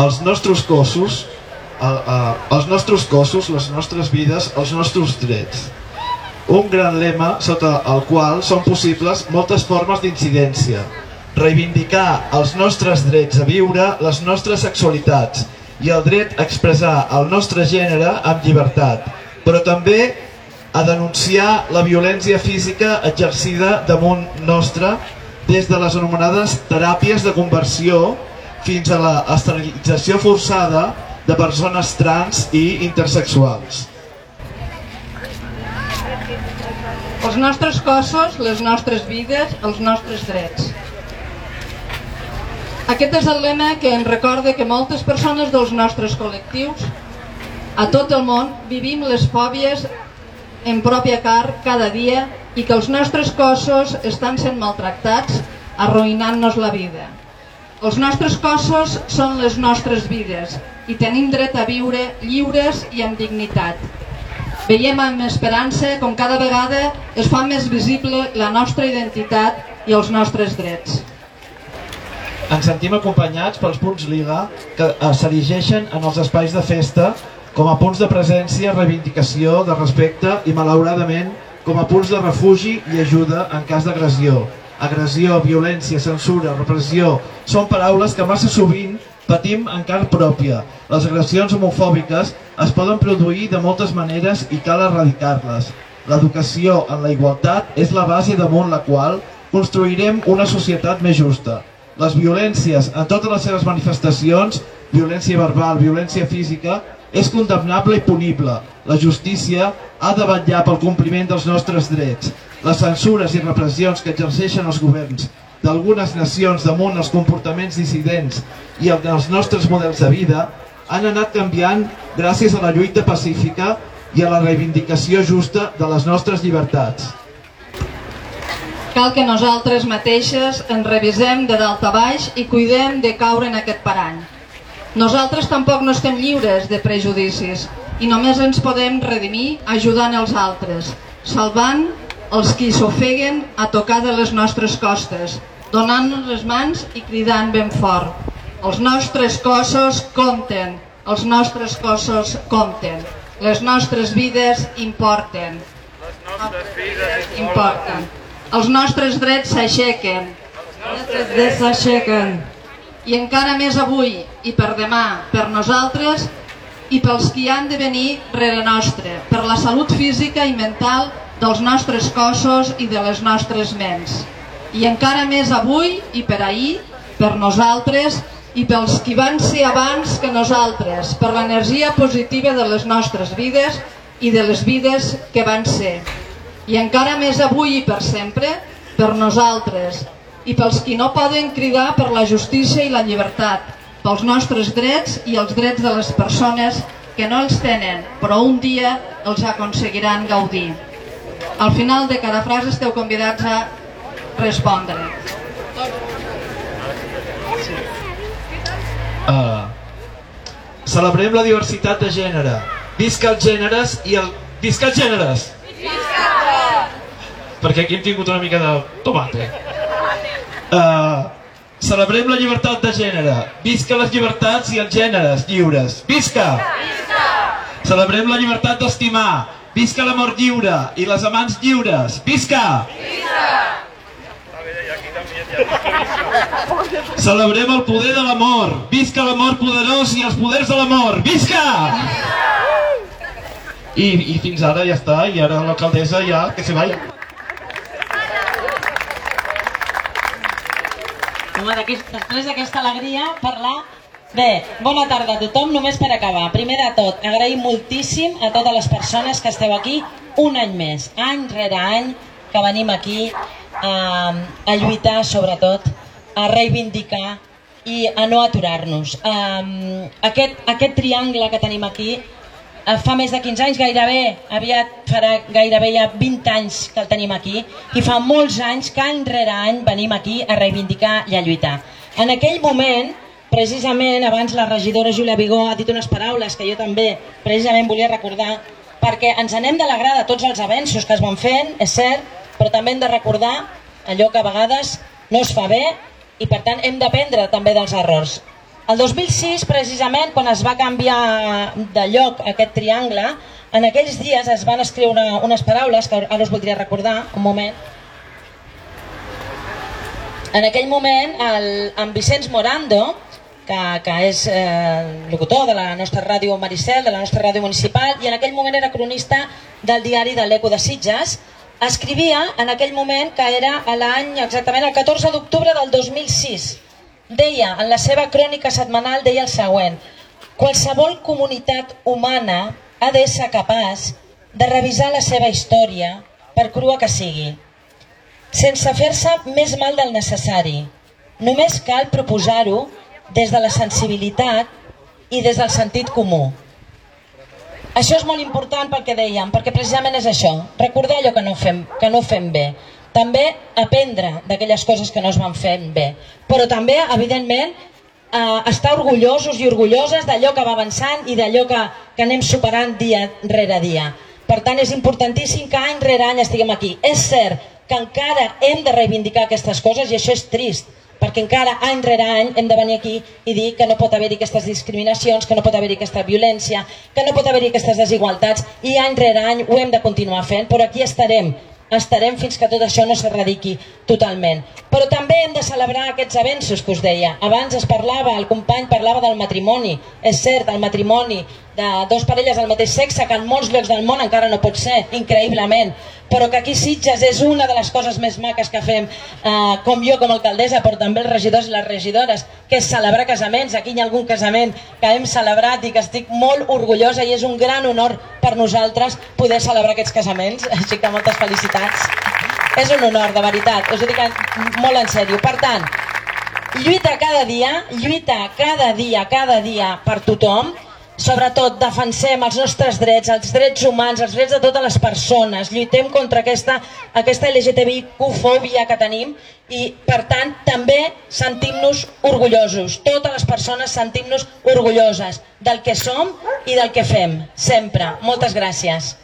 els nostres cossos, el, el, els nostres cossos, les nostres vides, els nostres drets. Un gran lema sota el qual són possibles moltes formes d'incidència. Reivindicar els nostres drets a viure, les nostres sexualitats i el dret a expressar el nostre gènere amb llibertat, però també a denunciar la violència física exercida damunt nostre des de les anomenades teràpies de conversió fins a la esterilització forçada de persones trans i intersexuals. Els nostres cossos, les nostres vides, els nostres drets. Aquest és el lema que ens recorda que moltes persones dels nostres col·lectius a tot el món vivim les fòbies en pròpia car cada dia i que els nostres cossos estan sent maltractats, arruïnant-nos la vida. Els nostres cossos són les nostres vides i tenim dret a viure lliures i amb dignitat. Veiem amb esperança com cada vegada es fa més visible la nostra identitat i els nostres drets. Ens sentim acompanyats pels punts Liga que s'erigeixen en els espais de festa com a punts de presència, reivindicació, de respecte i malauradament com a punts de refugi i ajuda en cas d'agressió. Agressió, violència, censura, repressió són paraules que massa sovint patim en carn pròpia. Les agressions homofòbiques es poden produir de moltes maneres i cal erradicar-les. L'educació en la igualtat és la base damunt la qual construirem una societat més justa. Les violències en totes les seves manifestacions, violència verbal, violència física, és condemnable i punible. La justícia ha de vetllar pel compliment dels nostres drets. Les censures i repressions que exerceixen els governs d'algunes nacions damunt els comportaments dissidents i els nostres models de vida han anat canviant gràcies a la lluita pacífica i a la reivindicació justa de les nostres llibertats. Cal que nosaltres mateixes ens revisem de dalt a baix i cuidem de caure en aquest parany. Nosaltres tampoc no estem lliures de prejudicis i només ens podem redimir ajudant els altres, salvant els qui s'ofeguen a tocar de les nostres costes, donant-nos les mans i cridant ben fort. Els nostres cossos compten, els nostres cossos compten, les nostres vides importen. Les nostres vides importen. Els nostres drets s'aixequen. Els nostres drets s'aixequen i encara més avui i per demà, per nosaltres i pels qui han de venir rere nostre, per la salut física i mental dels nostres cossos i de les nostres ments. I encara més avui i per ahir, per nosaltres i pels qui van ser abans que nosaltres, per l'energia positiva de les nostres vides i de les vides que van ser. I encara més avui i per sempre, per nosaltres, i pels qui no poden cridar per la justícia i la llibertat, pels nostres drets i els drets de les persones que no els tenen, però un dia els aconseguiran gaudir. Al final de cada frase esteu convidats a respondre. Uh, celebrem la diversitat de gènere. Visca els gèneres i el... Visca els gèneres! Visca! Perquè aquí hem tingut una mica de tomate. Uh, celebrem la llibertat de gènere. Visca les llibertats i els gèneres lliures. Visca! Visca! Celebrem la llibertat d'estimar. Visca l'amor lliure i les amants lliures. Visca! Visca! Celebrem el poder de l'amor. Visca l'amor poderós i els poders de l'amor. Visca! I, I fins ara ja està, i ara l'alcaldessa ja, que se vaya. Home, després d'aquesta alegria, parlar... Bé, bona tarda a tothom, només per acabar. Primer de tot, agraïm moltíssim a totes les persones que esteu aquí un any més, any rere any, que venim aquí a, a lluitar, sobretot, a reivindicar i a no aturar-nos. Um, aquest, aquest triangle que tenim aquí fa més de 15 anys, gairebé, aviat farà gairebé ja 20 anys que el tenim aquí, i fa molts anys que any rere any venim aquí a reivindicar i a lluitar. En aquell moment, precisament, abans la regidora Júlia Vigó ha dit unes paraules que jo també precisament volia recordar, perquè ens anem d'alegrar de tots els avenços que es van fent, és cert, però també hem de recordar allò que a vegades no es fa bé i per tant hem d'aprendre també dels errors. El 2006, precisament, quan es va canviar de lloc aquest triangle, en aquells dies es van escriure unes paraules, que ara us voldria recordar, un moment. En aquell moment, el, en Vicenç Morando, que, que és eh, locutor de la nostra ràdio Maricel, de la nostra ràdio municipal, i en aquell moment era cronista del diari de l'Eco de Sitges, escrivia en aquell moment que era l'any exactament el 14 d'octubre del 2006. Deia, en la seva crònica setmanal, deia el següent, qualsevol comunitat humana ha d'ésser capaç de revisar la seva història, per crua que sigui, sense fer-se més mal del necessari. Només cal proposar-ho des de la sensibilitat i des del sentit comú. Això és molt important pel que dèiem, perquè precisament és això, recordar allò que no fem, que no fem bé, també aprendre d'aquelles coses que no es van fer bé, però també, evidentment, eh, estar orgullosos i orgulloses d'allò que va avançant i d'allò que, que anem superant dia rere dia. Per tant, és importantíssim que any rere any estiguem aquí. És cert que encara hem de reivindicar aquestes coses i això és trist, perquè encara any rere any hem de venir aquí i dir que no pot haver-hi aquestes discriminacions, que no pot haver-hi aquesta violència, que no pot haver-hi aquestes desigualtats i any rere any ho hem de continuar fent, però aquí estarem estarem fins que tot això no s'erradiqui totalment. Però també hem de celebrar aquests avenços que us deia. Abans es parlava, el company parlava del matrimoni. És cert, el matrimoni de dos parelles del mateix sexe, que en molts llocs del món encara no pot ser, increïblement, però que aquí Sitges és una de les coses més maques que fem, eh, com jo com a alcaldessa, però també els regidors i les regidores, que és celebrar casaments. Aquí hi ha algun casament que hem celebrat i que estic molt orgullosa i és un gran honor per nosaltres poder celebrar aquests casaments, així que moltes felicitats. És un honor, de veritat, us ho dic molt en sèrio. Per tant, lluita cada dia, lluita cada dia, cada dia per tothom, sobretot defensem els nostres drets, els drets humans, els drets de totes les persones, lluitem contra aquesta, aquesta LGTBIQ-fòbia que tenim i, per tant, també sentim-nos orgullosos. Totes les persones sentim-nos orgulloses del que som i del que fem, sempre. Moltes gràcies.